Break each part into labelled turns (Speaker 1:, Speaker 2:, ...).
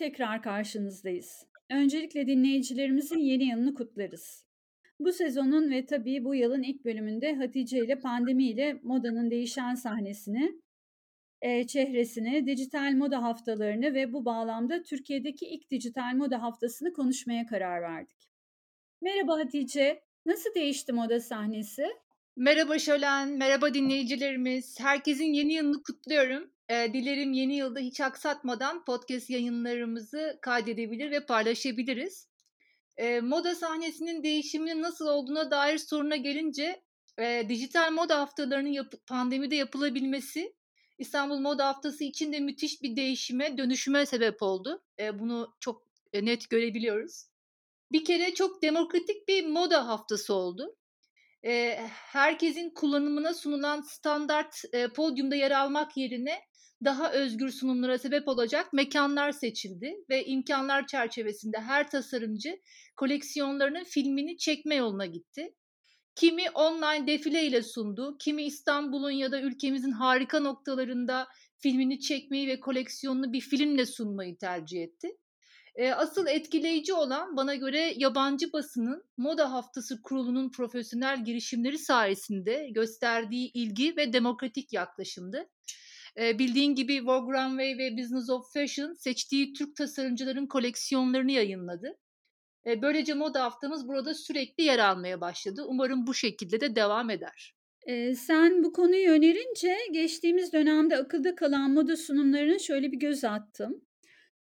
Speaker 1: tekrar karşınızdayız. Öncelikle dinleyicilerimizin yeni yılını kutlarız. Bu sezonun ve tabii bu yılın ilk bölümünde Hatice ile pandemiyle modanın değişen sahnesini, eee, çehresini, dijital moda haftalarını ve bu bağlamda Türkiye'deki ilk dijital moda haftasını konuşmaya karar verdik. Merhaba Hatice, nasıl değişti moda sahnesi?
Speaker 2: Merhaba Şölen, merhaba dinleyicilerimiz. Herkesin yeni yılını kutluyorum. Eee, dilerim yeni yılda hiç aksatmadan podcast yayınlarımızı kaydedebilir ve paylaşabiliriz. Eee, moda sahnesinin değişiminin nasıl olduğuna dair soruna gelince eee, dijital moda haftalarının yapı- pandemide yapılabilmesi İstanbul Moda Haftası için de müthiş bir değişime, dönüşüme sebep oldu. Eee, bunu çok e, net görebiliyoruz. Bir kere çok demokratik bir moda haftası oldu. Herkesin kullanımına sunulan standart e, podyumda yer almak yerine daha özgür sunumlara sebep olacak mekanlar seçildi ve imkanlar çerçevesinde her tasarımcı koleksiyonlarının filmini çekme yoluna gitti. Kimi online defile ile sundu, kimi İstanbul'un ya da ülkemizin harika noktalarında filmini çekmeyi ve koleksiyonunu bir filmle sunmayı tercih etti. E, asıl etkileyici olan bana göre yabancı basının Moda Haftası Kurulu'nun profesyonel girişimleri sayesinde gösterdiği ilgi ve demokratik yaklaşımdı. E, bildiğin gibi Vogue Runway ve Business of Fashion seçtiği Türk tasarımcıların koleksiyonlarını yayınladı. E, böylece moda haftamız burada sürekli yer almaya başladı. Umarım bu şekilde de devam eder.
Speaker 1: Eee, sen bu konuyu önerince geçtiğimiz dönemde akılda kalan moda sunumlarına şöyle bir göz attım.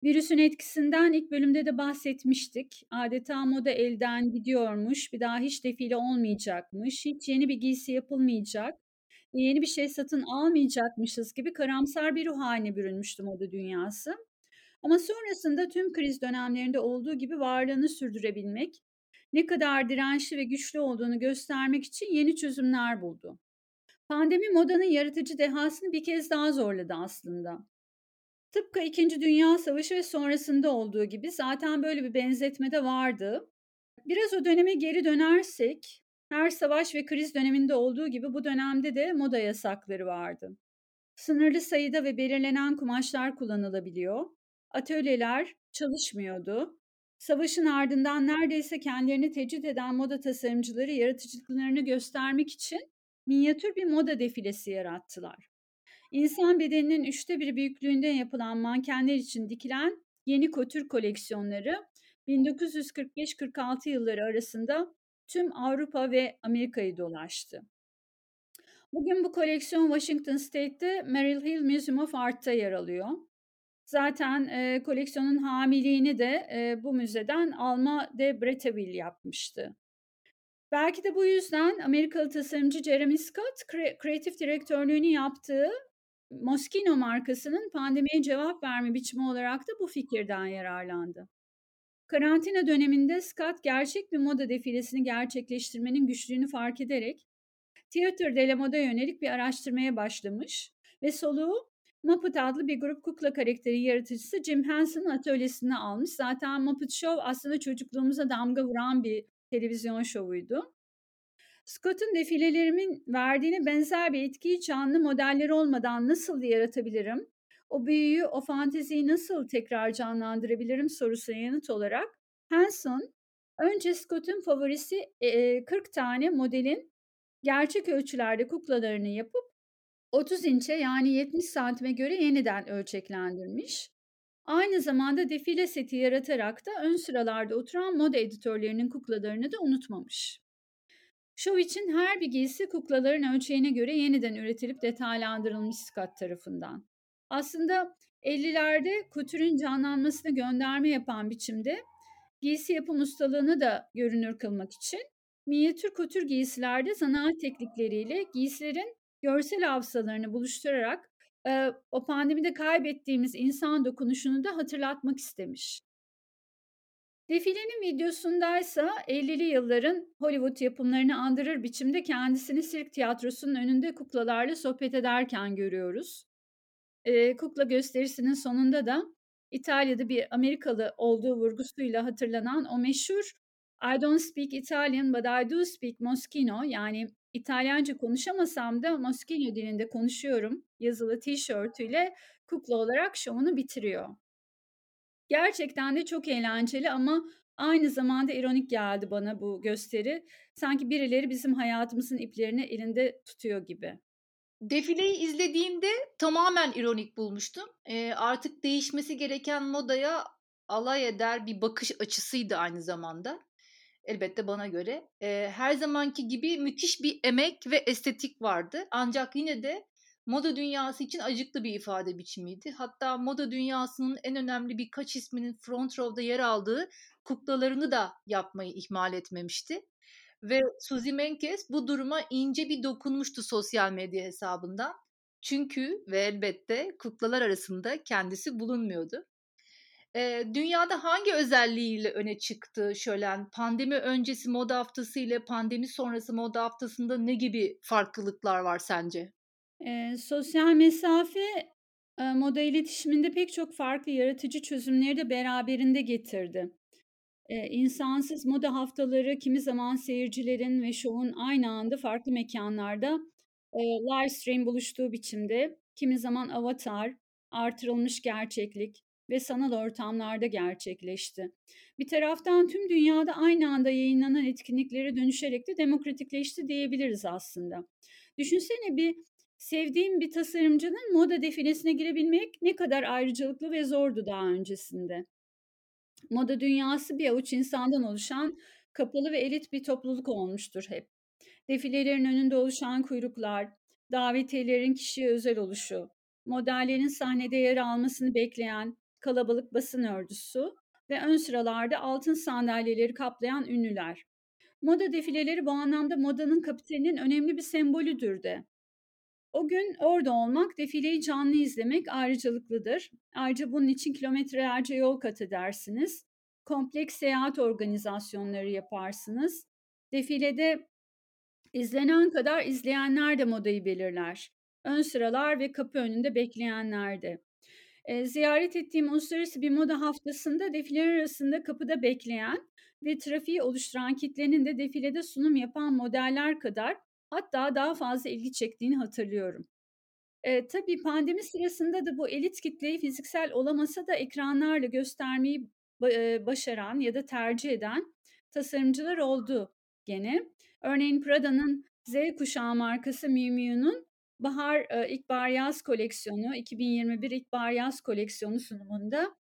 Speaker 1: Virüsün etkisinden ilk bölümde de bahsetmiştik. Adeta moda elden gidiyormuş, bir daha hiç defile olmayacakmış, hiç yeni bir giysi yapılmayacak, yeni bir şey satın almayacakmışız gibi karamsar bir ruh haline bürünmüştü moda dünyası. Ama sonrasında tüm kriz dönemlerinde olduğu gibi varlığını sürdürebilmek, ne kadar dirençli ve güçlü olduğunu göstermek için yeni çözümler buldu. Pandemi modanın yaratıcı dehasını bir kez daha zorladı aslında. Tıpkı İkinci Dünya Savaşı ve sonrasında olduğu gibi zaten böyle bir benzetme de vardı. Biraz o döneme geri dönersek, her savaş ve kriz döneminde olduğu gibi bu dönemde de moda yasakları vardı. Sınırlı sayıda ve belirlenen kumaşlar kullanılabiliyor. Atölyeler çalışmıyordu. Savaşın ardından neredeyse kendilerini tecrit eden moda tasarımcıları yaratıcılıklarını göstermek için minyatür bir moda defilesi yarattılar. İnsan bedeninin üçte biri büyüklüğünde yapılan mankenler için dikilen yeni kotür koleksiyonları 1945-46 yılları arasında tüm Avrupa ve Amerika'yı dolaştı. Bugün bu koleksiyon Washington State'te Merrill Hill Museum of Art'ta yer alıyor. Zaten e, koleksiyonun hamiliğini de e, bu müzeden Alma de Bretteville yapmıştı. Belki de bu yüzden Amerikalı tasarımcı Jeremy Scott kreatif direktörlüğünü yaptığı Moschino markasının pandemiye cevap verme biçimi olarak da bu fikirden yararlandı. Karantina döneminde Scott gerçek bir moda defilesini gerçekleştirmenin güçlüğünü fark ederek Theater de yönelik bir araştırmaya başlamış ve soluğu Muppet adlı bir grup kukla karakteri yaratıcısı Jim Henson'ın atölyesine almış. Zaten Muppet Show aslında çocukluğumuza damga vuran bir televizyon şovuydu. Scott'un defilelerimin verdiğine benzer bir etkiyi canlı modeller olmadan nasıl yaratabilirim? O büyüyü, o fanteziyi nasıl tekrar canlandırabilirim sorusuna yanıt olarak Hanson önce Scott'un favorisi 40 tane modelin gerçek ölçülerde kuklalarını yapıp 30 inçe yani 70 santime göre yeniden ölçeklendirmiş. Aynı zamanda defile seti yaratarak da ön sıralarda oturan moda editörlerinin kuklalarını da unutmamış. Şov için her bir giysi kuklaların ölçeğine göre yeniden üretilip detaylandırılmış Scott tarafından. Aslında 50'lerde kutürün canlanmasına gönderme yapan biçimde giysi yapım ustalığını da görünür kılmak için minyatür kutür giysilerde zanaat teknikleriyle giysilerin görsel hafızalarını buluşturarak o pandemide kaybettiğimiz insan dokunuşunu da hatırlatmak istemiş. Defilenin videosundaysa 50'li yılların Hollywood yapımlarını andırır biçimde kendisini sirk tiyatrosunun önünde kuklalarla sohbet ederken görüyoruz. Ee, kukla gösterisinin sonunda da İtalya'da bir Amerikalı olduğu vurgusuyla hatırlanan o meşhur I don't speak Italian but I do speak Moschino yani İtalyanca konuşamasam da Moschino dilinde konuşuyorum yazılı tişörtüyle kukla olarak şovunu bitiriyor. Gerçekten de çok eğlenceli ama aynı zamanda ironik geldi bana bu gösteri. Sanki birileri bizim hayatımızın iplerini elinde tutuyor gibi.
Speaker 2: Defileyi izlediğimde tamamen ironik bulmuştum. Eee, artık değişmesi gereken modaya alay eder bir bakış açısıydı aynı zamanda. Elbette bana göre. Eee, her zamanki gibi müthiş bir emek ve estetik vardı. Ancak yine de moda dünyası için acıklı bir ifade biçimiydi. Hatta moda dünyasının en önemli birkaç isminin front row'da yer aldığı kuklalarını da yapmayı ihmal etmemişti. Ve Suzy Menkes bu duruma ince bir dokunmuştu sosyal medya hesabından. Çünkü ve elbette kuklalar arasında kendisi bulunmuyordu. Eee, dünyada hangi özelliğiyle öne çıktı Şölen? Pandemi öncesi moda haftası ile pandemi sonrası moda haftasında ne gibi farklılıklar var sence?
Speaker 1: Eee, sosyal mesafe, eee, moda iletişiminde pek çok farklı yaratıcı çözümleri de beraberinde getirdi. Eee, insansız moda haftaları kimi zaman seyircilerin ve şovun aynı anda farklı mekânlarda, eee, live stream buluştuğu biçimde, kimi zaman avatar, artırılmış gerçeklik ve sanal ortamlarda gerçekleşti. Bir taraftan tüm dünyada aynı anda yayınlanan etkinliklere dönüşerek de demokratikleşti diyebiliriz aslında. Düşünsene bir sevdiğin bir tasarımcının moda defilesine girebilmek ne kadar ayrıcalıklı ve zordu daha öncesinde. Moda dünyası bir avuç insandan oluşan kapalı ve elit bir topluluk olmuştur hep. Defilelerin önünde oluşan kuyruklar, davetiyelerin kişiye özel oluşu, modellerin sahnede yer almasını bekleyen kalabalık basın örgüsü ve ön sıralarda altın sandalyeleri kaplayan ünlüler. Moda defileleri bu anlamda modanın kapitalinin önemli bir sembolüdür de. O gün orada olmak, defileyi canlı izlemek ayrıcalıklıdır. Ayrıca bunun için kilometrelerce yol kat edersiniz. Kompleks seyahat organizasyonları yaparsınız. Defilede izlenen kadar izleyenler de modayı belirler. Ön sıralar ve kapı önünde bekleyenler de. E, ziyaret ettiğim uluslararası bir moda haftasında defileler arasında kapıda bekleyen ve trafiği oluşturan kitlenin de defilede sunum yapan modeller kadar hatta daha fazla ilgi çektiğini hatırlıyorum. Eee, tabii pandemi sırasında da bu elit kitleyi fiziksel olamasa da ekranlarla göstermeyi ba başaran ya da tercih eden tasarımcılar oldu gene. Örneğin Prada'nın Z kuşağı markası Miu Miu'nun bahar, ilkbahar yaz koleksiyonu, 2021 ilkbahar yaz koleksiyonu sunumunda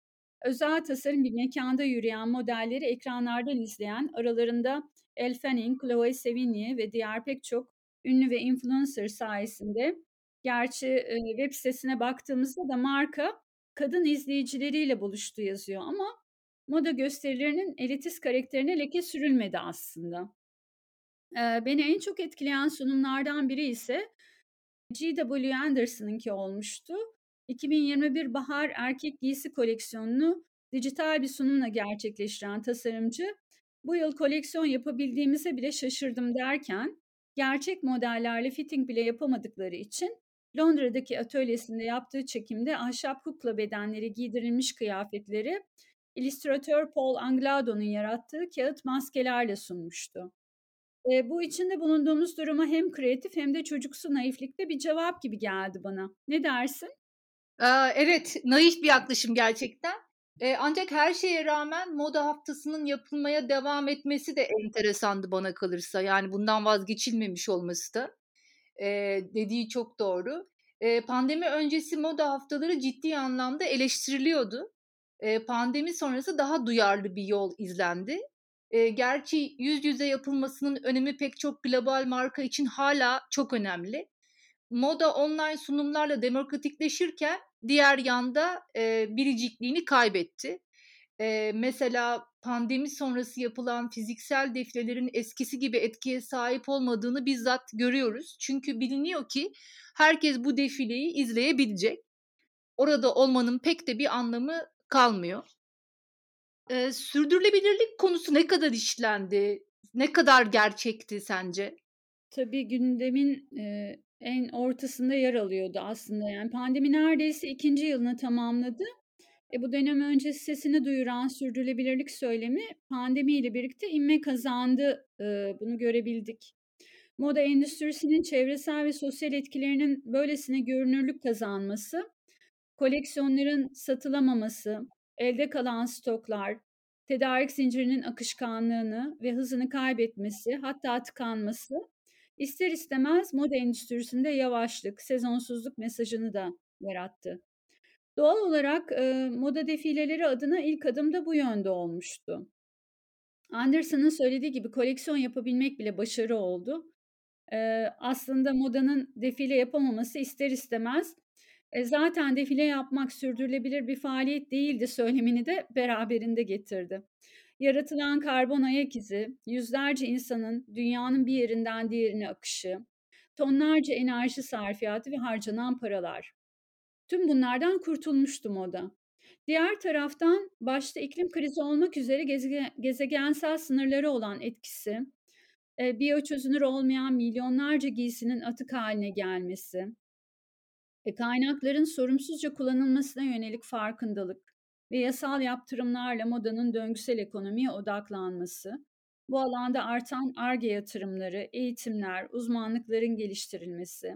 Speaker 1: özel tasarım bir mekanda yürüyen modelleri ekranlardan izleyen, aralarında Elle Fanning, Chloe Sevigny ve diğer pek çok ünlü ve influencer sayesinde gerçi, web sitesine baktığımızda da marka kadın izleyicileriyle buluştu yazıyor ama moda gösterilerinin elitist karakterine leke sürülmedi aslında. Beni en çok etkileyen sunumlardan biri ise G.W. Anderson'ınki olmuştu. 2021 bahar erkek giysi koleksiyonunu dijital bir sunumla gerçekleştiren tasarımcı, "Bu yıl koleksiyon yapabildiğimize bile şaşırdım." derken, gerçek modellerle fitting bile yapamadıkları için Londra'daki atölyesinde yaptığı çekimde ahşap kukla bedenleri giydirilmiş kıyafetleri illüstratör Paul Anglado'nun yarattığı kağıt maskelerle sunmuştu. Eee, bu içinde bulunduğumuz duruma hem kreatif hem de çocuksu naiflikte bir cevap gibi geldi bana. Ne dersin?
Speaker 2: Aaa, evet, naif bir yaklaşım gerçekten. Eee, ancak her şeye rağmen moda haftasının yapılmaya devam etmesi de enteresandı bana kalırsa. Yani bundan vazgeçilmemiş olması da. Eee, dediği çok doğru. Eee, pandemi öncesi moda haftaları ciddi anlamda eleştiriliyordu. Pandemi sonrası daha duyarlı bir yol izlendi. Gerçi yüz yüze yapılmasının önemi pek çok global marka için hala çok önemli. Moda online sunumlarla demokratikleşirken diğer yanda, eee, biricikliğini kaybetti. Eee, mesela pandemi sonrası yapılan fiziksel defilelerin eskisi gibi etkiye sahip olmadığını bizzat görüyoruz. Çünkü biliniyor ki herkes bu defileyi izleyebilecek. Orada olmanın pek de bir anlamı kalmıyor. Eee, sürdürülebilirlik konusu ne kadar işlendi? Ne kadar gerçekti sence?
Speaker 1: Tabii gündemin, eee, en ortasında yer alıyordu aslında. Yani pandemi neredeyse 2. yılını tamamladı. E, bu dönem öncesi sesini duyuran sürdürülebilirlik söylemi pandemiyle birlikte ivme kazandı. Eee, bunu görebildik. Moda endüstrisinin çevresel ve sosyal etkilerinin böylesine görünürlük kazanması, koleksiyonların satılamaması, elde kalan stoklar, tedarik zincirinin akışkanlığını ve hızını kaybetmesi, hatta tıkanması ister istemez moda endüstrisinde yavaşlık, sezonsuzluk mesajını da yarattı. Doğal olarak, eee, moda defileleri adına ilk adım da bu yönde olmuştu. Anderson'ın söylediği gibi koleksiyon yapabilmek bile başarı oldu. Eee, aslında modanın defile yapamaması ister istemez, eee, zaten defile yapmak sürdürülebilir bir faaliyet değildi söylemini de beraberinde getirdi. Yaratılan karbon ayak izi, yüzlerce insanın dünyanın bir yerinden diğerine akışı, tonlarca enerji sarfiyatı ve harcanan paralar. Tüm bunlardan kurtulmuştu moda. Diğer taraftan başta iklim krizi olmak üzere gezege gezegensel sınırları olan etkisi, eee, biyoçözünür olmayan milyonlarca giysinin atık haline gelmesi ve kaynakların sorumsuzca kullanılmasına yönelik farkındalık ve yasal yaptırımlarla modanın döngüsel ekonomiye odaklanması, bu alanda artan Ar-Ge yatırımları, eğitimler, uzmanlıkların geliştirilmesi,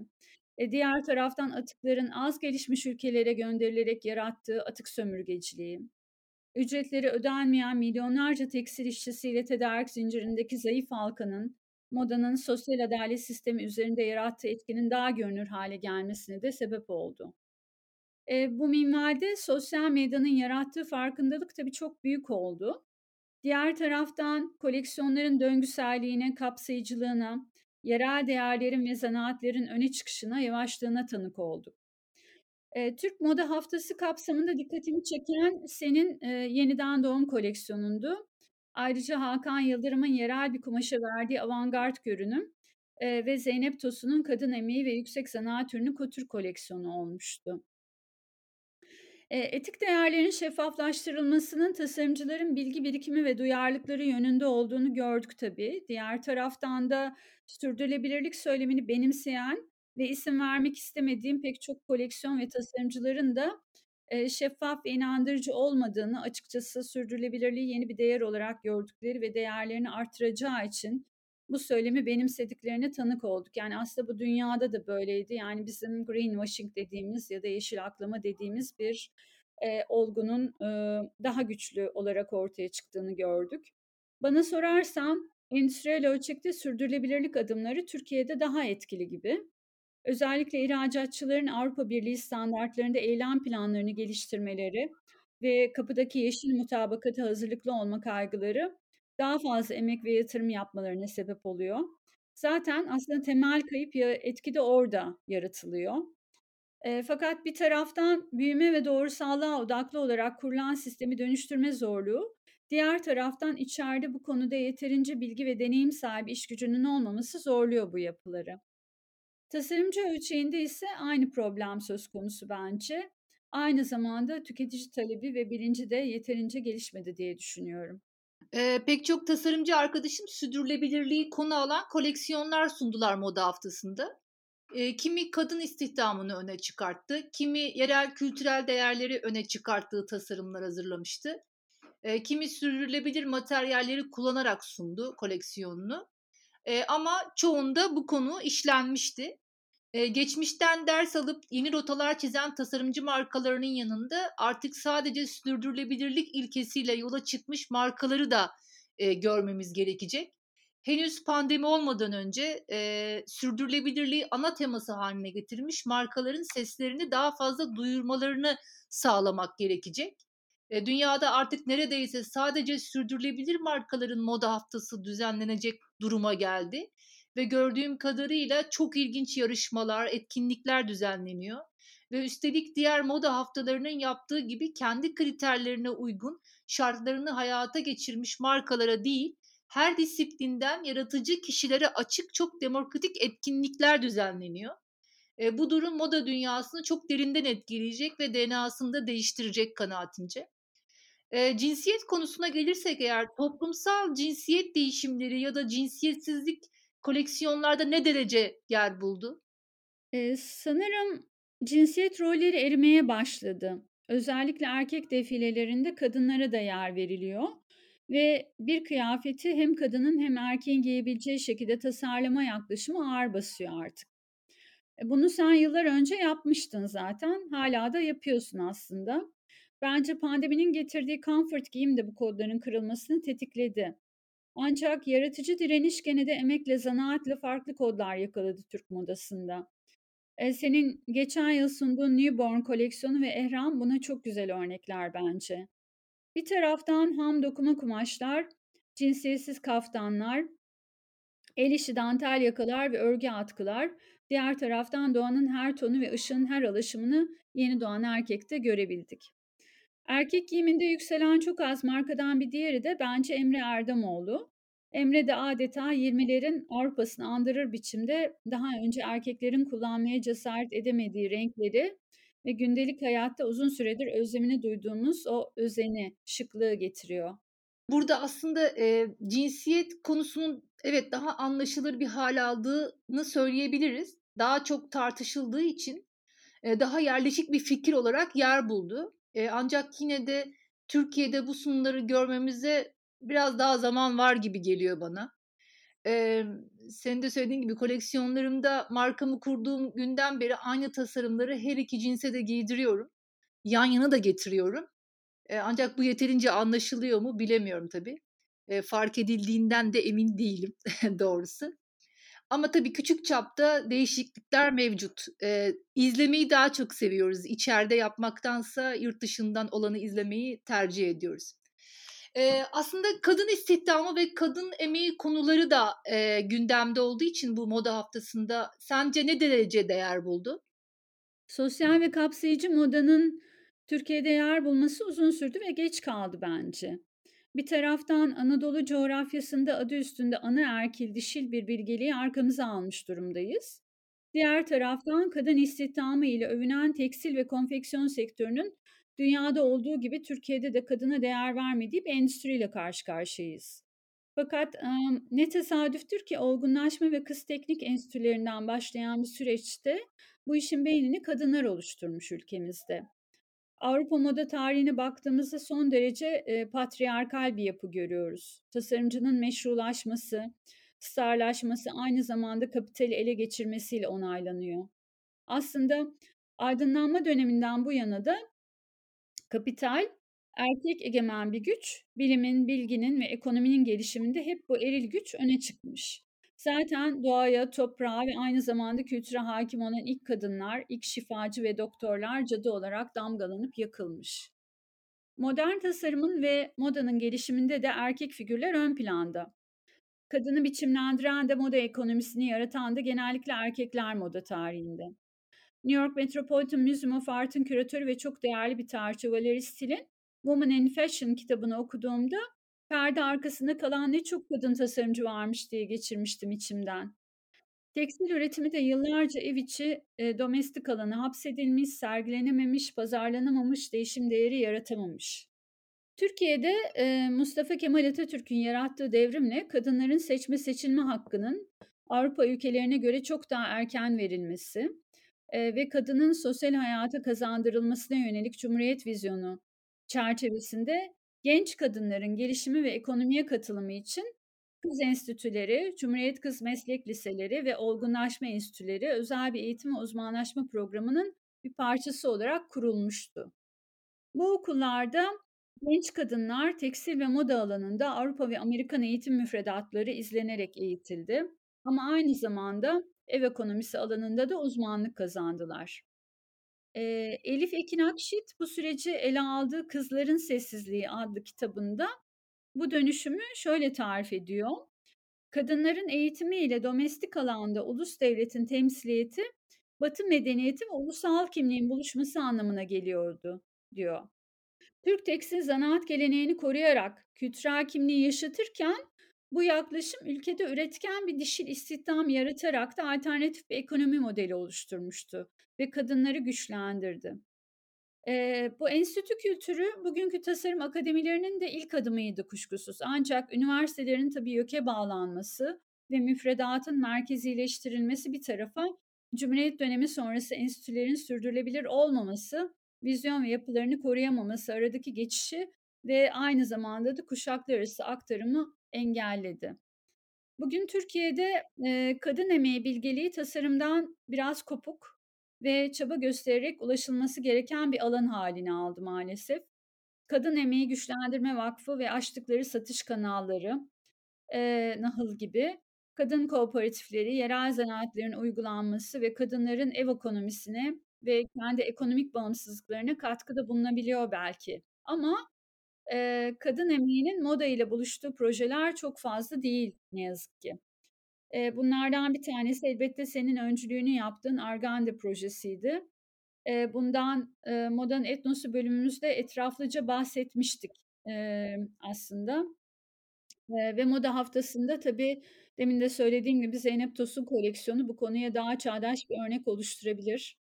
Speaker 1: e, diğer taraftan atıkların az gelişmiş ülkelere gönderilerek yarattığı atık sömürgeciliği, ücretleri ödenmeyen milyonlarca tekstil işçisiyle tedarik zincirindeki zayıf halkanın modanın sosyal adalet sistemi üzerinde yarattığı etkinin daha görünür hale gelmesine de sebep oldu. Eee, bu minvalde sosyal medyanın yarattığı farkındalık tabii çok büyük oldu. Diğer taraftan koleksiyonların döngüselliğine, kapsayıcılığına, yerel değerlerin ve zanaatlerin öne çıkışına, yavaşlığına tanık olduk. Türk Moda Haftası kapsamında dikkatimi çeken senin, eee, yeniden doğum koleksiyonundu. Ayrıca Hakan Yıldırım'ın yerel bir kumaşa verdiği avantgard görünüm, eee, ve Zeynep Tosun'un kadın emeği ve yüksek zanaat ürünü kotür koleksiyonu olmuştu. Etik değerlerin şeffaflaştırılmasının tasarımcıların bilgi birikimi ve duyarlılıkları yönünde olduğunu gördük tabii. Diğer taraftan da sürdürülebilirlik söylemini benimseyen ve isim vermek istemediğim pek çok koleksiyon ve tasarımcıların da, şeffaf ve inandırıcı olmadığını, açıkçası sürdürülebilirliği yeni bir değer olarak gördükleri ve değerlerini arttıracağı için bu söylemi benimsediklerine tanık olduk. Yani aslında bu dünyada da böyleydi. Yani bizim greenwashing dediğimiz ya da yeşil aklama dediğimiz bir, eee, olgunun, ııı, daha güçlü olarak ortaya çıktığını gördük. Bana sorarsan endüstriyel ölçekte sürdürülebilirlik adımları Türkiye'de daha etkili gibi. Özellikle ihracatçıların Avrupa Birliği standartlarında eylem planlarını geliştirmeleri ve kapıdaki yeşil mutabakata hazırlıklı olma kaygıları daha fazla emek ve yatırım yapmalarına sebep oluyor. Zaten aslında temel kayıp ya etki de orada yaratılıyor. Eee, fakat bir taraftan büyüme ve doğrusallığa odaklı olarak kurulan sistemi dönüştürme zorluğu, diğer taraftan içeride bu konuda yeterince bilgi ve deneyim sahibi iş gücünün olmaması zorluyor bu yapıları. Tasarımcı ölçeğinde ise aynı problem söz konusu bence. Aynı zamanda tüketici talebi ve bilinci de yeterince gelişmedi diye düşünüyorum.
Speaker 2: Eee, pek çok tasarımcı arkadaşım sürdürülebilirliği konu alan koleksiyonlar sundular moda haftasında. Eee, kimi kadın istihdamını öne çıkarttı, kimi yerel kültürel değerleri öne çıkarttığı tasarımlar hazırlamıştı. Eee, kimi sürdürülebilir materyalleri kullanarak sundu koleksiyonunu. Eee, ama çoğunda bu konu işlenmişti. Geçmişten ders alıp yeni rotalar çizen tasarımcı markalarının yanında artık sadece sürdürülebilirlik ilkesiyle yola çıkmış markaları da, eee, görmemiz gerekecek. Henüz pandemi olmadan önce, eee, sürdürülebilirliği ana teması haline getirmiş markaların seslerini daha fazla duyurmalarını sağlamak gerekecek. Eee, dünyada artık neredeyse sadece sürdürülebilir markaların moda haftası düzenlenecek duruma geldi ve gördüğüm kadarıyla çok ilginç yarışmalar, etkinlikler düzenleniyor ve üstelik diğer moda haftalarının yaptığı gibi kendi kriterlerine uygun şartlarını hayata geçirmiş markalara değil, her disiplinden yaratıcı kişilere açık çok demokratik etkinlikler düzenleniyor. Eee, bu durum moda dünyasını çok derinden etkileyecek ve DNA'sını da değiştirecek kanaatimce. Eee, cinsiyet konusuna gelirsek eğer toplumsal cinsiyet değişimleri ya da cinsiyetsizlik koleksiyonlarda ne derece yer buldu?
Speaker 1: Eee, sanırım cinsiyet rolleri erimeye başladı. Özellikle erkek defilelerinde kadınlara da yer veriliyor ve bir kıyafeti hem kadının hem erkeğin giyebileceği şekilde tasarlama yaklaşımı ağır basıyor artık. E, bunu sen yıllar önce yapmıştın zaten, hâlâ da yapıyorsun aslında. Bence pandeminin getirdiği comfort giyim de bu kodların kırılmasını tetikledi. Ancak yaratıcı direniş gene de emekle, zanaatle farklı kodlar yakaladı Türk modasında. Eee, senin geçen yıl sunduğun Newborn koleksiyonu ve Ehram buna çok güzel örnekler bence. Bir taraftan ham dokuma kumaşlar, cinsiyetsiz kaftanlar, el işi dantel yakalar ve örgü atkılar, diğer taraftan doğanın her tonu ve ışığın her alaşımını yeni doğan erkekte görebildik. Erkek giyiminde yükselen çok az markadan bir diğeri de bence Emre Erdemoğlu. Emre de adeta 20'lerin Avrupa'sını andırır biçimde daha önce erkeklerin kullanmaya cesaret edemediği renkleri ve gündelik hayatta uzun süredir özlemini duyduğumuz o özeni, şıklığı getiriyor.
Speaker 2: Burada aslında, eee, cinsiyet konusunun evet, daha anlaşılır bir hâl aldığını söyleyebiliriz. Daha çok tartışıldığı için, eee, daha yerleşik bir fikir olarak yer buldu. Eee, ancak yine de Türkiye'de bu sunumları görmemize biraz daha zaman var gibi geliyor bana. Emm, senin de söylediğin gibi koleksiyonlarımda markamı kurduğum günden beri aynı tasarımları her iki cinse de giydiriyorum. Yan yana da getiriyorum. Eee, ancak bu yeterince anlaşılıyor mu bilemiyorum tabii. Eee, fark edildiğinden de emin değilim doğrusu. Ama tabii küçük çapta değişiklikler mevcut. Eee, izlemeyi daha çok seviyoruz. İçeride yapmaktansa yurt dışından olanı izlemeyi tercih ediyoruz. Eee, aslında kadın istihdamı ve kadın emeği konuları da, eee, gündemde olduğu için bu moda haftasında sence ne derece değer buldu?
Speaker 1: Sosyal ve kapsayıcı modanın Türkiye'de yer bulması uzun sürdü ve geç kaldı bence. Bir taraftan Anadolu coğrafyasında adı üstünde anaerkil dişil bir bilgeliği arkamıza almış durumdayız. Diğer taraftan kadın istihdamı ile övünen tekstil ve konfeksiyon sektörünün dünyada olduğu gibi Türkiye'de de kadına değer vermediği bir endüstriyle karşı karşıyayız. Fakat ne tesadüftür ki olgunlaşma ve kız teknik enstitülerinden başlayan bir süreçte bu işin beynini kadınlar oluşturmuş ülkemizde. Avrupa moda tarihine baktığımızda son derece e, patriarkal bir yapı görüyoruz. Tasarımcının meşrulaşması, starlaşması aynı zamanda kapitali ele geçirmesiyle onaylanıyor. Aslında aydınlanma döneminden bu yana da kapital erkek egemen bir güç, bilimin, bilginin ve ekonominin gelişiminde hep bu eril güç öne çıkmış. Zaten doğaya, toprağa ve aynı zamanda kültüre hakim olan ilk kadınlar, ilk şifacı ve doktorlar cadı olarak damgalanıp yakılmış. Modern tasarımın ve modanın gelişiminde de erkek figürler ön planda. Kadını biçimlendiren de moda ekonomisini yaratan da genellikle erkekler moda tarihinde. New York Metropolitan Museum of Art'ın küratörü ve çok değerli bir tarihçi Valerie Still'in Woman in Fashion kitabını okuduğumda perde arkasında kalan ne çok kadın tasarımcı varmış diye geçirmiştim içimden. Tekstil üretimi de yıllarca ev içi e, domestik alanı hapsedilmiş, sergilenememiş, pazarlanamamış, değişim değeri yaratamamış. Türkiye'de e, Mustafa Kemal Atatürk'ün yarattığı devrimle kadınların seçme seçilme hakkının Avrupa ülkelerine göre çok daha erken verilmesi e, ve kadının sosyal hayata kazandırılmasına yönelik Cumhuriyet vizyonu çerçevesinde genç kadınların gelişimi ve ekonomiye katılımı için kız enstitüleri, Cumhuriyet Kız Meslek Liseleri ve Olgunlaşma Enstitüleri özel bir eğitim ve uzmanlaşma programının bir parçası olarak kurulmuştu. Bu okullarda genç kadınlar tekstil ve moda alanında Avrupa ve Amerikan eğitim müfredatları izlenerek eğitildi. Ama aynı zamanda ev ekonomisi alanında da uzmanlık kazandılar. Eee, Elif Ekin Akşit bu süreci ele aldığı Kızların Sessizliği adlı kitabında bu dönüşümü şöyle tarif ediyor. Kadınların eğitimiyle domestik alanda ulus devletin temsiliyeti, Batı medeniyeti ve ulusal kimliğin buluşması anlamına geliyordu, diyor. Türk tekstil zanaat geleneğini koruyarak kültürel kimliği yaşatırken bu yaklaşım ülkede üretken bir dişil istihdam yaratarak da alternatif bir ekonomi modeli oluşturmuştu ve kadınları güçlendirdi. Eee, bu enstitü kültürü bugünkü tasarım akademilerinin de ilk adımıydı kuşkusuz. Ancak üniversitelerin tabii YÖK'e bağlanması ve müfredatın merkezileştirilmesi bir tarafa, Cumhuriyet dönemi sonrası enstitülerin sürdürülebilir olmaması, vizyon ve yapılarını koruyamaması aradaki geçişi ve aynı zamanda da kuşaklar arası aktarımı engelledi. Bugün Türkiye'de, eee, kadın emeği bilgeliği tasarımdan biraz kopuk ve çaba göstererek ulaşılması gereken bir alan hâline aldı maalesef. Kadın Emeği Güçlendirme Vakfı ve açtıkları satış kanalları, eee, Nahıl gibi kadın kooperatifleri, yerel zanaatlerin uygulanması ve kadınların ev ekonomisine ve kendi ekonomik bağımsızlıklarına katkıda bulunabiliyor belki ama, eee, kadın emeğinin moda ile buluştuğu projeler çok fazla değil ne yazık ki. Eee, bunlardan bir tanesi elbette senin öncülüğünü yaptığın Argande projesiydi. Eee, bundan, eee, Moda'nın Etnos'u bölümümüzde etraflıca bahsetmiştik, emm, aslında. Eee, ve Moda Haftası'nda tabii demin de söylediğim gibi Zeynep Tosun koleksiyonu bu konuya daha çağdaş bir örnek oluşturabilir.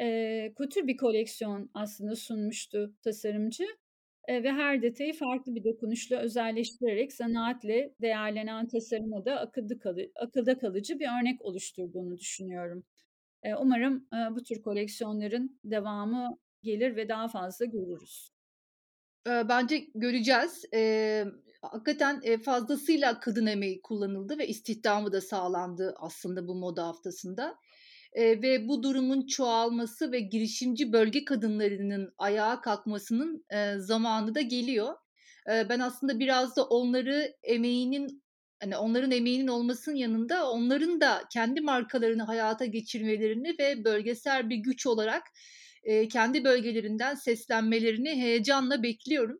Speaker 1: Eee, kutur bir koleksiyon aslında sunmuştu tasarımcı, ve her detayı farklı bir dokunuşla özelleştirerek zanaatle değerlenen tasarıma da akılda kalıcı bir örnek oluşturduğunu düşünüyorum. Umarım, bu tür koleksiyonların devamı gelir ve daha fazla görürüz.
Speaker 2: Bence göreceğiz. Eee, hakikaten, fazlasıyla kadın emeği kullanıldı ve istihdamı da sağlandı aslında bu Moda Haftası'nda. Eee, ve bu durumun çoğalması ve girişimci bölge kadınlarının ayağa kalkmasının, eee, zamanı da geliyor. Eee, ben aslında biraz da onları emeğinin, hani, onların emeğinin olmasının yanında onların da kendi markalarını hayata geçirmelerini ve bölgesel bir güç olarak, eee, kendi bölgelerinden seslenmelerini heyecanla bekliyorum.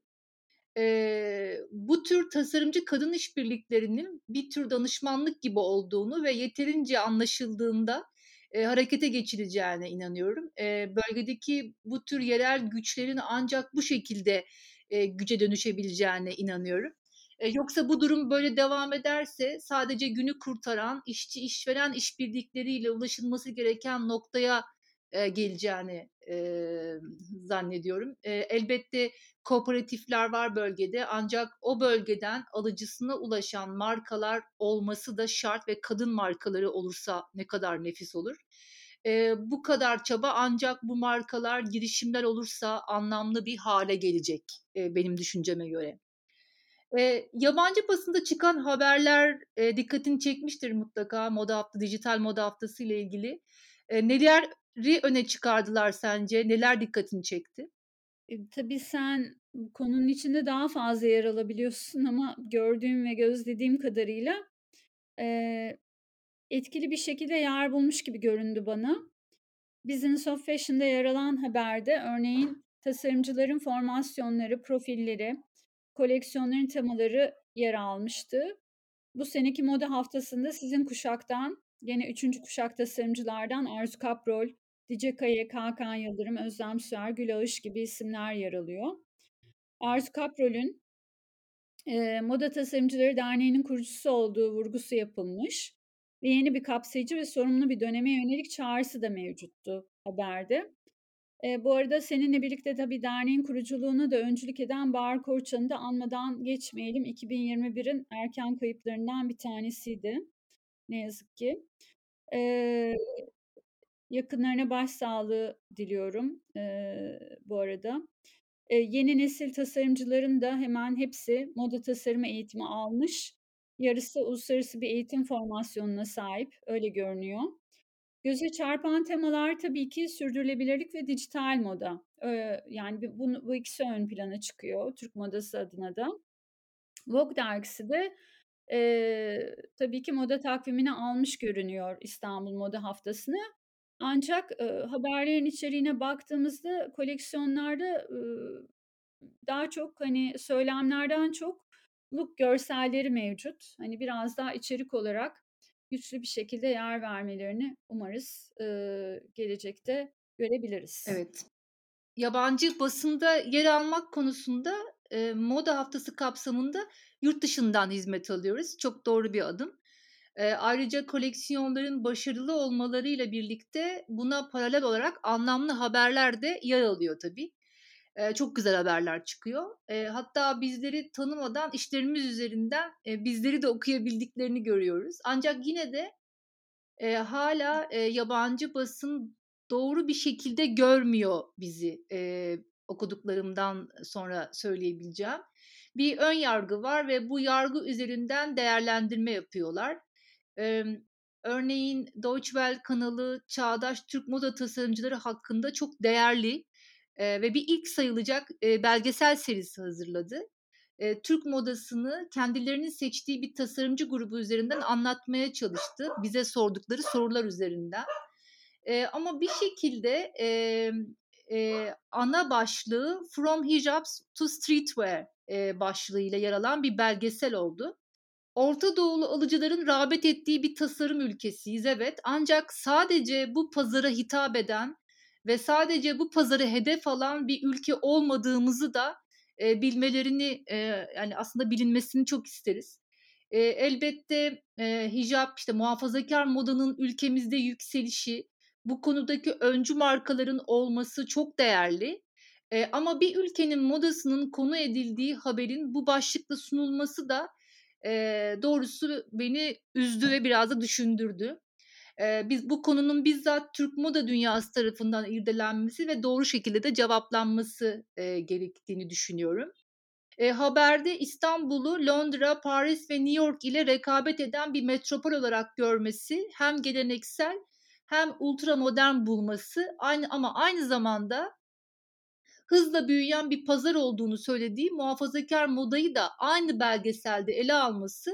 Speaker 2: Eee, bu tür tasarımcı kadın işbirliklerinin bir tür danışmanlık gibi olduğunu ve yeterince anlaşıldığında, eee, harekete geçileceğine inanıyorum. Eee, bölgedeki bu tür yerel güçlerin ancak bu şekilde, eee, güce dönüşebileceğine inanıyorum. Eee, yoksa bu durum böyle devam ederse sadece günü kurtaran işçi işveren işbirlikleriyle ulaşılması gereken noktaya, geleceğini, eee, zannediyorum. Eee, elbette kooperatifler var bölgede ancak o bölgeden alıcısına ulaşan markalar olması da şart ve kadın markaları olursa ne kadar nefis olur. Eee, bu kadar çaba ancak bu markalar girişimler olursa anlamlı bir hâle gelecek, eee, benim düşünceme göre. Eee, yabancı basında çıkan haberler, eee, dikkatini çekmiştir mutlaka Moda Hafta Dijital Moda Haftası ile ilgili. Eee, neleri öne çıkardılar sence? Neler dikkatini çekti?
Speaker 1: Eee, tabii sen konunun içinde daha fazla yer alabiliyorsun ama gördüğüm ve gözlediğim kadarıyla, eee, etkili bir şekilde yer bulmuş gibi göründü bana. Business of Fashion'da yer alan haberde örneğin tasarımcıların formasyonları, profilleri, koleksiyonların temaları yer almıştı. Bu seneki Moda Haftası'nda sizin kuşaktan, gene 3'üncü kuşak tasarımcılardan Arzu Kaprol, Dice Kayık, Hakan Yıldırım, Özlem Süer, Gül Ağış gibi isimler yer alıyor. Arzu Kaprol'ün, eee, Moda Tasarımcıları Derneği'nin kurucusu olduğu vurgusu yapılmış ve yeni bir kapsayıcı ve sorumlu bir döneme yönelik çağrısı da mevcuttu haberde. Eee, bu arada seninle birlikte tabii derneğin kuruculuğuna da öncülük eden Bahar Korçan'ı da anmadan geçmeyelim. 2021'in erken kayıplarından bir tanesiydi ne yazık ki. Eee, yakınlarına başsağlığı diliyorum, eee, bu arada. Eee, yeni nesil tasarımcıların da hemen hepsi moda tasarımı eğitimi almış. Yarısı uluslararası bir eğitim formasyonuna sahip, öyle görünüyor. Göze çarpan temalar tabii ki sürdürülebilirlik ve dijital moda. Eee, yani bunu bu ikisi ön plana çıkıyor Türk modası adına da. Vogue dergisi de, eee, tabii ki moda takvimine almış görünüyor İstanbul Moda Haftası'nı. Ancak, ııı, haberlerin içeriğine baktığımızda koleksiyonlarda, ııı, daha çok, hani, söylemlerden çok look görselleri mevcut. Hani, biraz daha içerik olarak güçlü bir şekilde yer vermelerini umarız, ııı, gelecekte görebiliriz.
Speaker 2: Evet. Yabancı basında yer almak konusunda, eee, Moda Haftası kapsamında yurt dışından hizmet alıyoruz. Çok doğru bir adım. Eee, ayrıca koleksiyonların başarılı olmalarıyla birlikte buna paralel olarak anlamlı haberler de yer alıyor tabii. Eee, çok güzel haberler çıkıyor. Eee, hatta bizleri tanımadan işlerimiz üzerinden, eee, bizleri de okuyabildiklerini görüyoruz. Ancak yine de, eee, hâlâ, eee, yabancı basın doğru bir şekilde görmüyor bizi, eee, okuduklarımdan sonra söyleyebileceğim. Bir ön yargı var ve bu yargı üzerinden değerlendirme yapıyorlar. Emm Örneğin Deutsche Welle kanalı çağdaş Türk moda tasarımcıları hakkında çok değerli e, ve bir ilk sayılacak e, belgesel serisi hazırladı. E, Türk modasını kendilerinin seçtiği bir tasarımcı grubu üzerinden anlatmaya çalıştı. Bize sordukları sorular üzerinden. E, ama bir şekilde e, e, ana başlığı From Hijabs to Streetwear e, başlığıyla yer alan bir belgesel oldu. Orta Doğulu alıcıların rağbet ettiği bir tasarım ülkesiyiz evet. Ancak sadece bu pazara hitap eden ve sadece bu pazarı hedef alan bir ülke olmadığımızı da e, bilmelerini e, yani aslında bilinmesini çok isteriz. E, elbette e, hicap işte muhafazakar modanın ülkemizde yükselişi, bu konudaki öncü markaların olması çok değerli. E, ama bir ülkenin modasının konu edildiği haberin bu başlıkla sunulması da e, doğrusu beni üzdü ve biraz da düşündürdü. E, biz bu konunun bizzat Türk moda dünyası tarafından irdelenmesi ve doğru şekilde de cevaplanması e, gerektiğini düşünüyorum. E, haberde İstanbul'u Londra, Paris ve New York ile rekabet eden bir metropol olarak görmesi hem geleneksel hem ultra modern bulması aynı ama aynı zamanda hızla büyüyen bir pazar olduğunu söylediği muhafazakar modayı da aynı belgeselde ele alması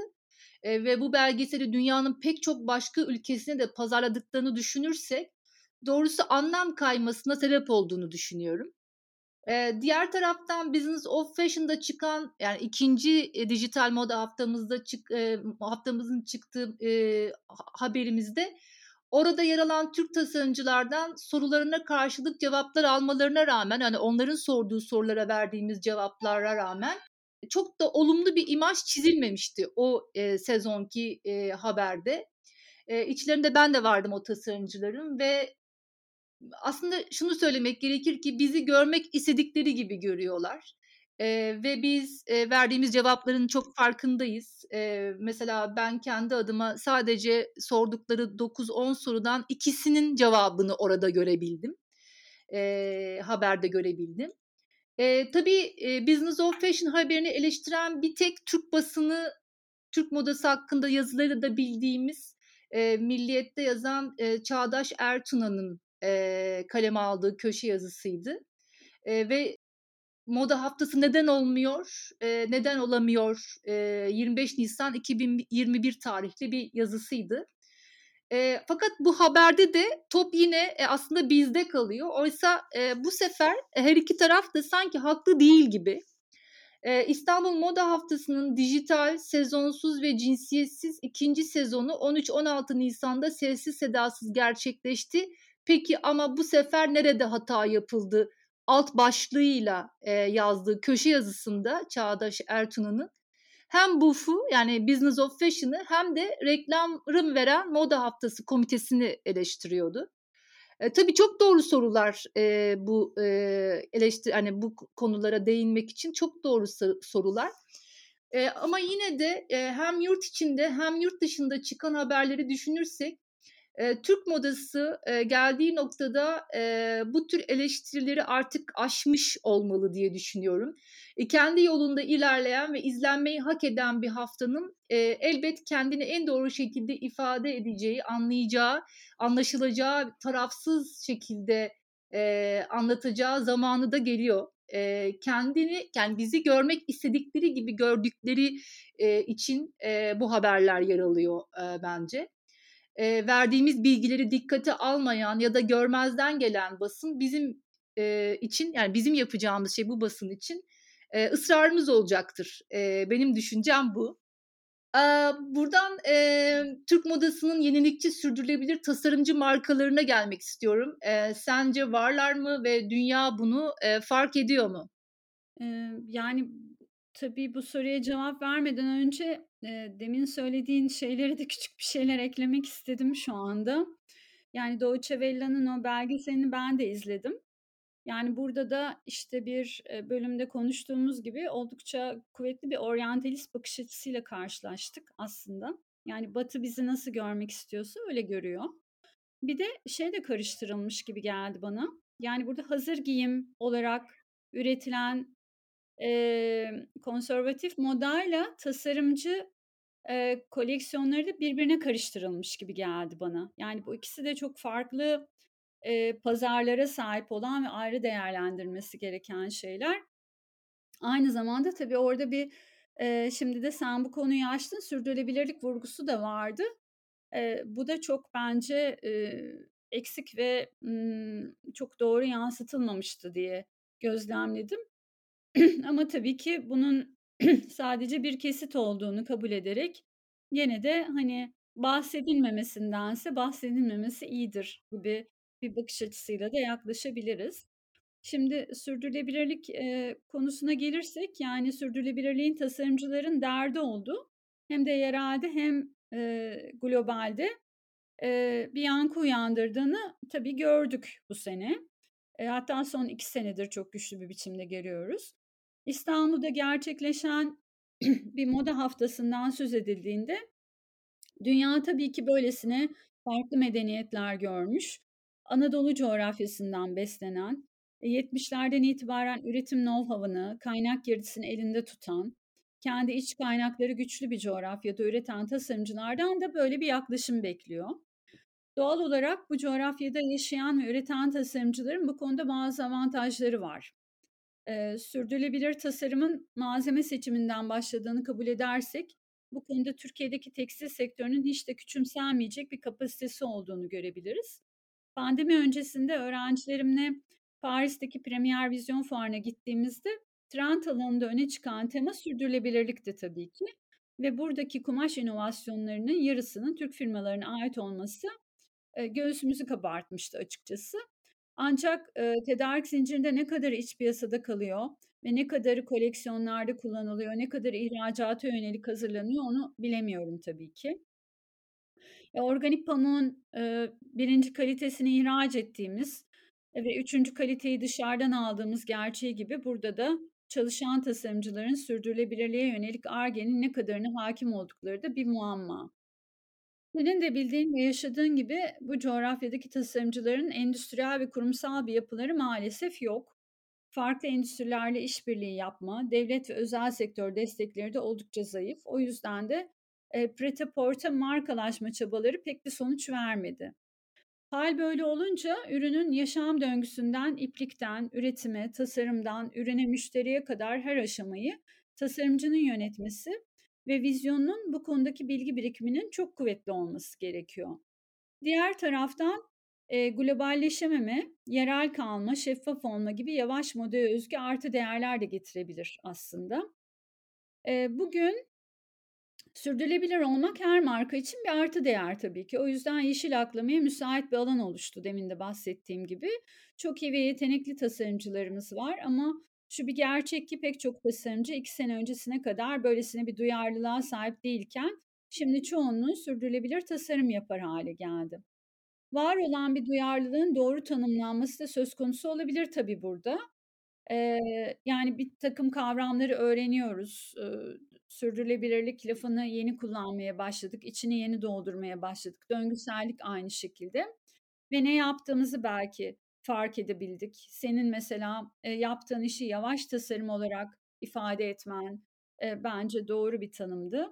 Speaker 2: e, ve bu belgeseli dünyanın pek çok başka ülkesine de pazarladıklarını düşünürsek doğrusu anlam kaymasına sebep olduğunu düşünüyorum. Ee, diğer taraftan Business of Fashion'da çıkan yani ikinci e, dijital moda haftamızda çık e, haftamızın çıktığı e, haberimizde orada yer alan Türk tasarımcılardan sorularına karşılık cevaplar almalarına rağmen hani onların sorduğu sorulara verdiğimiz cevaplara rağmen çok da olumlu bir imaj çizilmemişti o e, sezonki e, haberde. E, içlerinde ben de vardım o tasarımcıların ve aslında şunu söylemek gerekir ki bizi görmek istedikleri gibi görüyorlar. Ee, ve biz e, verdiğimiz cevapların çok farkındayız. Ee, mesela ben kendi adıma sadece sordukları 9-10 sorudan ikisinin cevabını orada görebildim. E, haberde görebildim. E, tabii e, Business of Fashion haberini eleştiren bir tek Türk basını, Türk modası hakkında yazıları da bildiğimiz e, Milliyet'te yazan e, Çağdaş Ertuna'nın e, kaleme aldığı köşe yazısıydı. E, ve moda haftası neden olmuyor, e, neden olamıyor e, 25 Nisan 2021 tarihli bir yazısıydı. E, fakat bu haberde de top yine e, aslında bizde kalıyor. Oysa e, bu sefer her iki taraf da sanki haklı değil gibi. E, İstanbul Moda Haftası'nın dijital, sezonsuz ve cinsiyetsiz ikinci sezonu 13-16 Nisan'da sessiz sedasız gerçekleşti Peki ama bu sefer nerede hata yapıldı? Alt başlığıyla e, yazdığı köşe yazısında Çağdaş Ertuna'nın hem BUF'u yani Business of Fashion'ı hem de reklamım veren Moda Haftası komitesini eleştiriyordu. E, tabii çok doğru sorular e, bu e, eleştir hani bu konulara değinmek için çok doğru sorular. E, ama yine de e, hem yurt içinde hem yurt dışında çıkan haberleri düşünürsek e, Türk modası e, geldiği noktada e, bu tür eleştirileri artık aşmış olmalı diye düşünüyorum. E, kendi yolunda ilerleyen ve izlenmeyi hak eden bir haftanın e, elbet kendini en doğru şekilde ifade edeceği, anlayacağı, anlaşılacağı, tarafsız şekilde e, anlatacağı zamanı da geliyor. E, kendini, yani bizi görmek istedikleri gibi gördükleri e, için e, bu haberler yer alıyor e, bence e, verdiğimiz bilgileri dikkate almayan ya da görmezden gelen basın bizim e, için yani bizim yapacağımız şey bu basın için e, ısrarımız olacaktır. E, benim düşüncem bu. E, buradan e, Türk modasının yenilikçi sürdürülebilir tasarımcı markalarına gelmek istiyorum. E, sence varlar mı ve dünya bunu e, fark ediyor mu?
Speaker 1: E, yani tabii bu soruya cevap vermeden önce Demin söylediğin şeylere de küçük bir şeyler eklemek istedim şu anda. Yani Deutsche Welle'nin o belgeselini ben de izledim. Yani burada da işte bir bölümde konuştuğumuz gibi oldukça kuvvetli bir oryantalist bakış açısıyla karşılaştık aslında. Yani Batı bizi nasıl görmek istiyorsa öyle görüyor. Bir de şey de karıştırılmış gibi geldi bana. Yani burada hazır giyim olarak üretilen e, konservatif modayla tasarımcı eee, koleksiyonları da birbirine karıştırılmış gibi geldi bana. Yani, bu ikisi de çok farklı, eee, pazarlara sahip olan ve ayrı değerlendirilmesi gereken şeyler. Aynı zamanda tabii orada bir, eee, şimdi de sen bu konuyu açtın, sürdürülebilirlik vurgusu da vardı. Eee, bu da çok bence, eee, eksik ve, ımm, çok doğru yansıtılmamıştı diye gözlemledim. Ama tabii ki bunun sadece bir kesit olduğunu kabul ederek gene de, hani, bahsedilmemesindense bahsedilmemesi iyidir gibi bir bakış açısıyla da yaklaşabiliriz. Şimdi sürdürülebilirlik, eee, konusuna gelirsek, yani, sürdürülebilirliğin tasarımcıların derdi olduğu hem de yerelde hem, eee, globalde, eee, bir yankı uyandırdığını tabii gördük bu sene. Eee, hatta son 2 senedir çok güçlü bir biçimde görüyoruz. İstanbul'da gerçekleşen bir moda haftasından söz edildiğinde dünya tabii ki böylesine farklı medeniyetler görmüş. Anadolu coğrafyasından beslenen, eee, 70'lerden itibaren üretim know-how'ını, kaynak girdisini elinde tutan, kendi iç kaynakları güçlü bir coğrafyada üreten tasarımcılardan da böyle bir yaklaşım bekliyor. Doğal olarak bu coğrafyada yaşayan ve üreten tasarımcıların bu konuda bazı avantajları var. Eee, sürdürülebilir tasarımın malzeme seçiminden başladığını kabul edersek, bu konuda Türkiye'deki tekstil sektörünün hiç de küçümsenmeyecek bir kapasitesi olduğunu görebiliriz. Pandemi öncesinde öğrencilerimle Paris'teki Premier Vizyon Fuarı'na gittiğimizde trend alanında öne çıkan tema sürdürülebilirlikti tabii ki ve buradaki kumaş inovasyonlarının yarısının Türk firmalarına ait olması, göğsümüzü kabartmıştı açıkçası. Ancak, eee, tedarik zincirinde ne kadarı iç piyasada kalıyor ve ne kadarı koleksiyonlarda kullanılıyor, ne kadarı ihracata yönelik hazırlanıyor onu bilemiyorum tabii ki. E, organik pamuğun, eee, 1'inci kalitesini ihraç ettiğimiz, eee, ve 3'üncü kaliteyi dışarıdan aldığımız gerçeği gibi burada da çalışan tasarımcıların sürdürülebilirliğe yönelik Ar-Ge'nin ne kadarına hâkim oldukları da bir muamma. Senin de bildiğin ve yaşadığın gibi bu coğrafyadaki tasarımcıların endüstriyel ve kurumsal bir yapıları maalesef yok. Farklı endüstrilerle işbirliği yapma, devlet ve özel sektör destekleri de oldukça zayıf. O yüzden de, eee, prêt-à-porter markalaşma çabaları pek bir sonuç vermedi. Hâl böyle olunca ürünün yaşam döngüsünden iplikten üretime, tasarımdan ürüne, müşteriye kadar her aşamayı tasarımcının yönetmesi ve vizyonunun bu konudaki bilgi birikiminin çok kuvvetli olması gerekiyor. Diğer taraftan, eee, globalleşememe, yerel kalma, şeffaf olma gibi yavaş modaya özgü artı değerler de getirebilir aslında. Eee, bugün sürdürülebilir olmak her marka için bir artı değer tabii ki. O yüzden yeşil aklamaya müsait bir alan oluştu demin de bahsettiğim gibi. Çok iyi ve yetenekli tasarımcılarımız var ama şu bir gerçek ki pek çok tasarımcı 2 sene öncesine kadar böylesine bir duyarlılığa sahip değilken şimdi çoğunluğu sürdürülebilir tasarım yapar hâle geldi. Var olan bir duyarlılığın doğru tanımlanması da söz konusu olabilir tabii burada. Eee, yani birtakım kavramları öğreniyoruz. Iıı, sürdürülebilirlik lafını yeni kullanmaya başladık, içini yeni doldurmaya başladık. Döngüsellik aynı şekilde ve ne yaptığımızı belki fark edebildik. Senin mesela, eee, yaptığın işi yavaş tasarım olarak ifade etmen, eee, bence doğru bir tanımdı.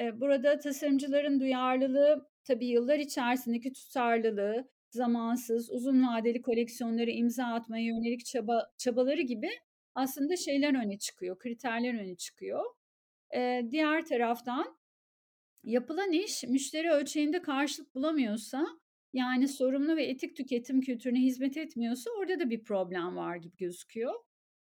Speaker 1: Eee, burada tasarımcıların duyarlılığı, tabii yıllar içerisindeki tutarlılığı, zamansız, uzun vadeli koleksiyonlara imza atmaya yönelik çaba çabaları gibi aslında şeyler öne çıkıyor, kriterler öne çıkıyor. Eee, diğer taraftan yapılan iş müşteri ölçeğinde karşılık bulamıyorsa, yani sorumlu ve etik tüketim kültürüne hizmet etmiyorsa orada da bir problem var gibi gözüküyor.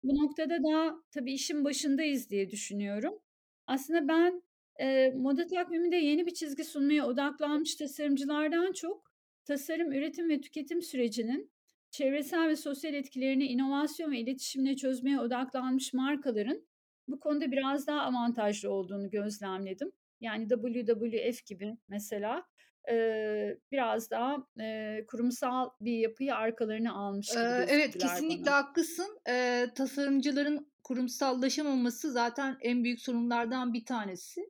Speaker 1: Bu noktada da tabii işin başındayız diye düşünüyorum. Aslında ben, eee, moda takviminde yeni bir çizgi sunmaya odaklanmış tasarımcılardan çok, tasarım, üretim ve tüketim sürecinin çevresel ve sosyal etkilerini inovasyon ve iletişimle çözmeye odaklanmış markaların bu konuda biraz daha avantajlı olduğunu gözlemledim. Yani WWF gibi mesela, eee, biraz daha, eee, kurumsal bir yapıyı arkalarına almış gibi
Speaker 2: Eee, evet,
Speaker 1: gözüktüler
Speaker 2: kesinlikle
Speaker 1: bana.
Speaker 2: haklısın. Eee, tasarımcıların kurumsallaşamaması zaten en büyük sorunlardan bir tanesi.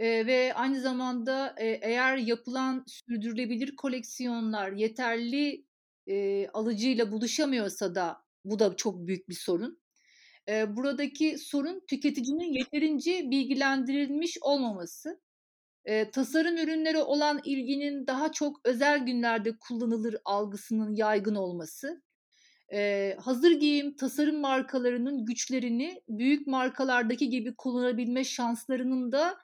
Speaker 2: Eee, ve aynı zamanda, eee, eğer yapılan sürdürülebilir koleksiyonlar yeterli, eee, alıcıyla buluşamıyorsa da bu da çok büyük bir sorun. Eee, buradaki sorun tüketicinin yeterince bilgilendirilmiş olmaması. Eee, tasarım ürünleri olan ilginin daha çok özel günlerde kullanılır algısının yaygın olması, eee, hazır giyim tasarım markalarının güçlerini büyük markalardaki gibi kullanabilme şanslarının da,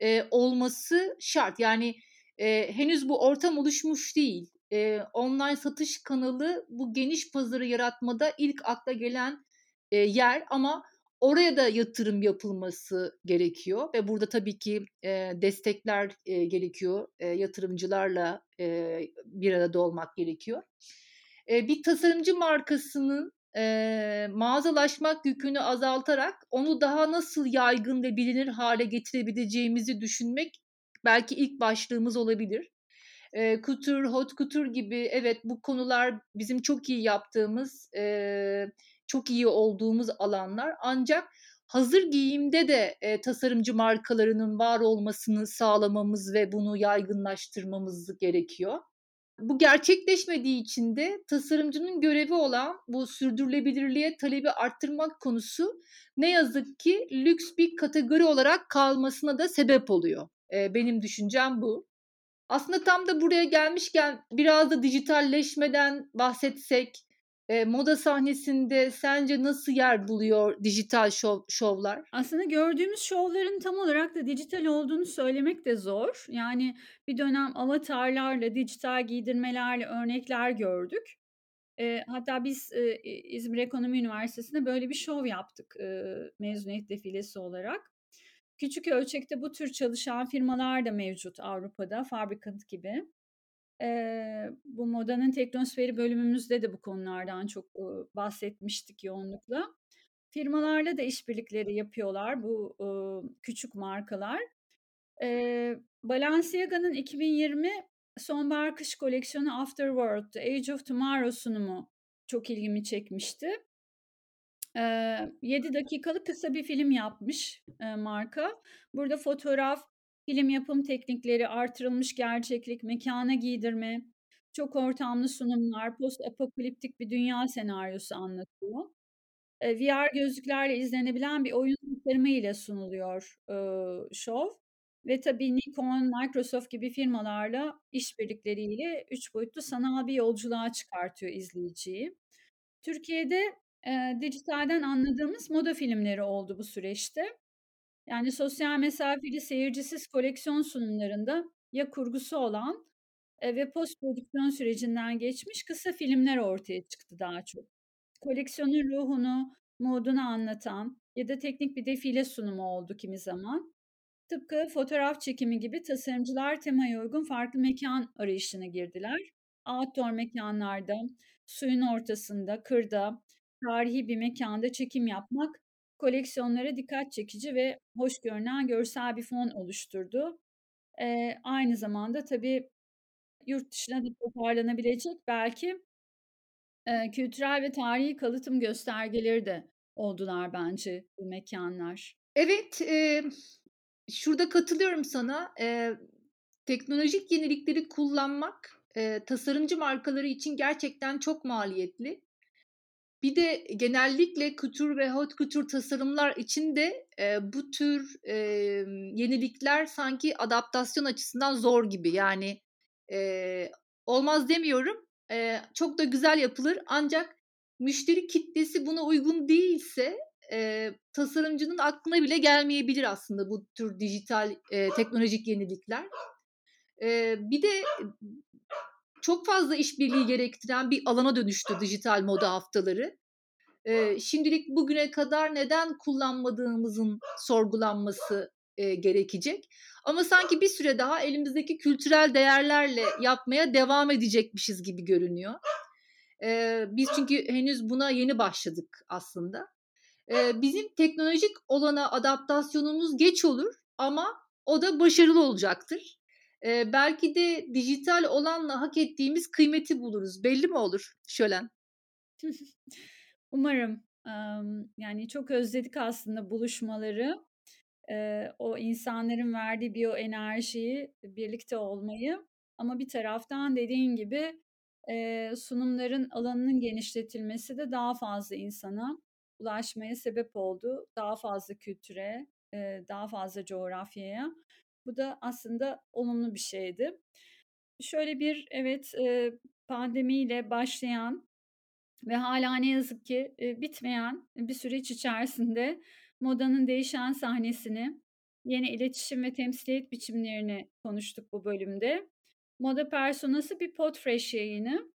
Speaker 2: eee, olması şart. Yani, eee, henüz bu ortam oluşmuş değil. Eee, online satış kanalı bu geniş pazarı yaratmada ilk akla gelen, eee, yer ama oraya da yatırım yapılması gerekiyor ve burada tabii ki, destekler, gerekiyor. Yatırımcılarla, bir arada olmak gerekiyor. Bir tasarımcı markasının, mağazalaşmak yükünü azaltarak onu daha nasıl yaygın ve bilinir hâle getirebileceğimizi düşünmek belki ilk başlığımız olabilir. Eee, couture, haute couture gibi evet, bu konular bizim çok iyi yaptığımız, eee, çok iyi olduğumuz alanlar. Ancak hazır giyimde de, eee, tasarımcı markalarının var olmasını sağlamamız ve bunu yaygınlaştırmamız gerekiyor. Bu gerçekleşmediği için de tasarımcının görevi olan bu sürdürülebilirliğe talebi arttırmak konusu ne yazık ki lüks bir kategori olarak kalmasına da sebep oluyor. Eee, benim düşüncem bu. Aslında tam da buraya gelmişken biraz da dijitalleşmeden bahsetsek, eee, moda sahnesinde sence nasıl yer buluyor dijital şov şovlar?
Speaker 1: Aslında gördüğümüz şovların tam olarak da dijital olduğunu söylemek de zor. Yani bir dönem avatarlarla, dijital giydirmelerle örnekler gördük. Eee, hatta biz, İ İzmir Ekonomi Üniversitesi'nde böyle bir şov yaptık, ııı, mezuniyet defilesi olarak. Küçük ölçekte bu tür çalışan firmalar da mevcut Avrupa'da, Fabrikant gibi. Eee, bu Modanın Teknosferi bölümümüzde de bu konulardan çok, ııı, bahsetmiştik yoğunlukla. Firmalarla da işbirlikleri yapıyorlar bu, ııı, küçük markalar. Eee, Balenciaga'nın 2020 sonbahar kış koleksiyonu After World: The Age of Tomorrow sunumu çok ilgimi çekmişti. Eee, 7 dakikalık kısa bir film yapmış, eee, marka. Burada fotoğraf, film yapım teknikleri, artırılmış gerçeklik, mekâna giydirme, çok ortamlı sunumlar, post apokaliptik bir dünya senaryosu anlatıyor. VR gözlüklerle izlenebilen bir oyun tasarımı ile sunuluyor, ııı, şov ve tabii Nikon, Microsoft gibi firmalarla işbirlikleriyle 3 boyutlu sanal bir yolculuğa çıkartıyor izleyiciyi. Türkiye'de, eee, dijitalden anladığımız moda filmleri oldu bu süreçte. Yani sosyal mesafeli, seyircisiz koleksiyon sunumlarında ya kurgusu olan, eee, ve post prodüksiyon sürecinden geçmiş kısa filmler ortaya çıktı daha çok. Koleksiyonun ruhunu, moodunu anlatan ya da teknik bir defile sunumu oldu kimi zaman. Tıpkı fotoğraf çekimi gibi tasarımcılar temaya uygun farklı mekân arayışına girdiler. Outdoor mekânlarda, suyun ortasında, kırda, tarihi bir mekânda çekim yapmak koleksiyonlara dikkat çekici ve hoş görünen görsel bir fon oluşturdu. Eee, aynı zamanda tabii yurt dışına da toparlanabilecek belki eee, kültürel ve tarihi kalıtım göstergeleri de oldular bence bu mekânlar.
Speaker 2: Evet, emm, şurada katılıyorum sana. Eee, teknolojik yenilikleri kullanmak, eee, tasarımcı markaları için gerçekten çok maliyetli. Bir de genellikle couture ve haute couture tasarımlar için de, eee, bu tür, emm, yenilikler sanki adaptasyon açısından zor gibi. Yani, eee, olmaz demiyorum, eee, çok da güzel yapılır ancak müşteri kitlesi buna uygun değilse, eee, tasarımcının aklına bile gelmeyebilir aslında bu tür dijital, eee, teknolojik yenilikler. Eee, bir de çok fazla işbirliği gerektiren bir alana dönüştü dijital moda haftaları. Eee, şimdilik bugüne kadar neden kullanmadığımızın sorgulanması, eee, gerekecek. Ama sanki bir süre daha elimizdeki kültürel değerlerle yapmaya devam edecekmişiz gibi görünüyor. Eee, biz çünkü henüz buna yeni başladık aslında. Eee, bizim teknolojik olana adaptasyonumuz geç olur ama o da başarılı olacaktır. Eee, belki de dijital olanla hak ettiğimiz kıymeti buluruz. Belli mi olur Şölen?
Speaker 1: Umarım. Yani çok özledik aslında buluşmaları. O insanların verdiği biyoenerjiyi, birlikte olmayı ama bir taraftan dediğin gibi, sunumların alanının genişletilmesi de daha fazla insana ulaşmaya sebep oldu. Daha fazla kültüre, daha fazla coğrafyaya. Bu da aslında olumlu bir şeydi. Şöyle bir evet, pandemiyle başlayan ve hâlâ ne yazık ki, bitmeyen bir süreç içerisinde modanın değişen sahnesini, yeni iletişim ve temsiliyet biçimlerini konuştuk bu bölümde. Moda Personası bir Podfresh yayını.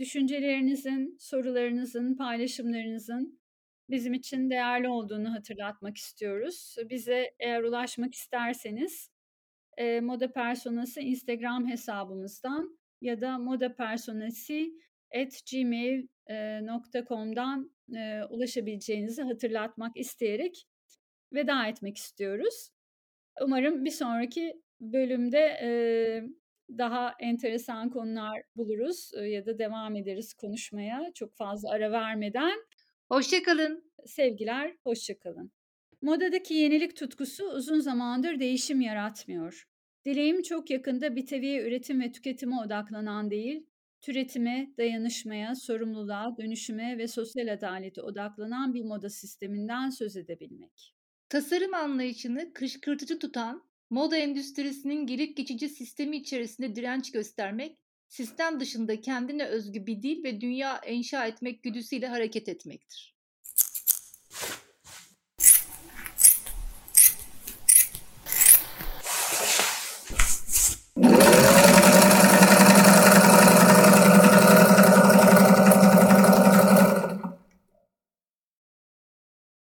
Speaker 1: Düşüncelerinizin, sorularınızın, paylaşımlarınızın bizim için değerli olduğunu hatırlatmak istiyoruz. Bize eğer ulaşmak isterseniz, eee, Moda Personası Instagram hesabımızdan ya da modapersonasi@gmail eee, nokta com'dan, eee, ulaşabileceğinizi hatırlatmak isteyerek veda etmek istiyoruz. Umarım bir sonraki bölümde, eee, daha enteresan konular buluruz, ııı, ya da devam ederiz konuşmaya çok fazla ara vermeden.
Speaker 2: Hoşça kalın.
Speaker 1: Sevgiler, hoşça kalın. Modadaki yenilik tutkusu uzun zamandır değişim yaratmıyor. Dileğim çok yakında bir üretim ve tüketime odaklanan değil, türetime, dayanışmaya, sorumluluğa, dönüşüme ve sosyal adalete odaklanan bir moda sisteminden söz edebilmek.
Speaker 2: Tasarım anlayışını kışkırtıcı tutan, moda endüstrisinin gelip geçici sistemi içerisinde direnç göstermek, sistem dışında kendine özgü bir dil ve dünya inşa etmek güdüsüyle hareket etmektir.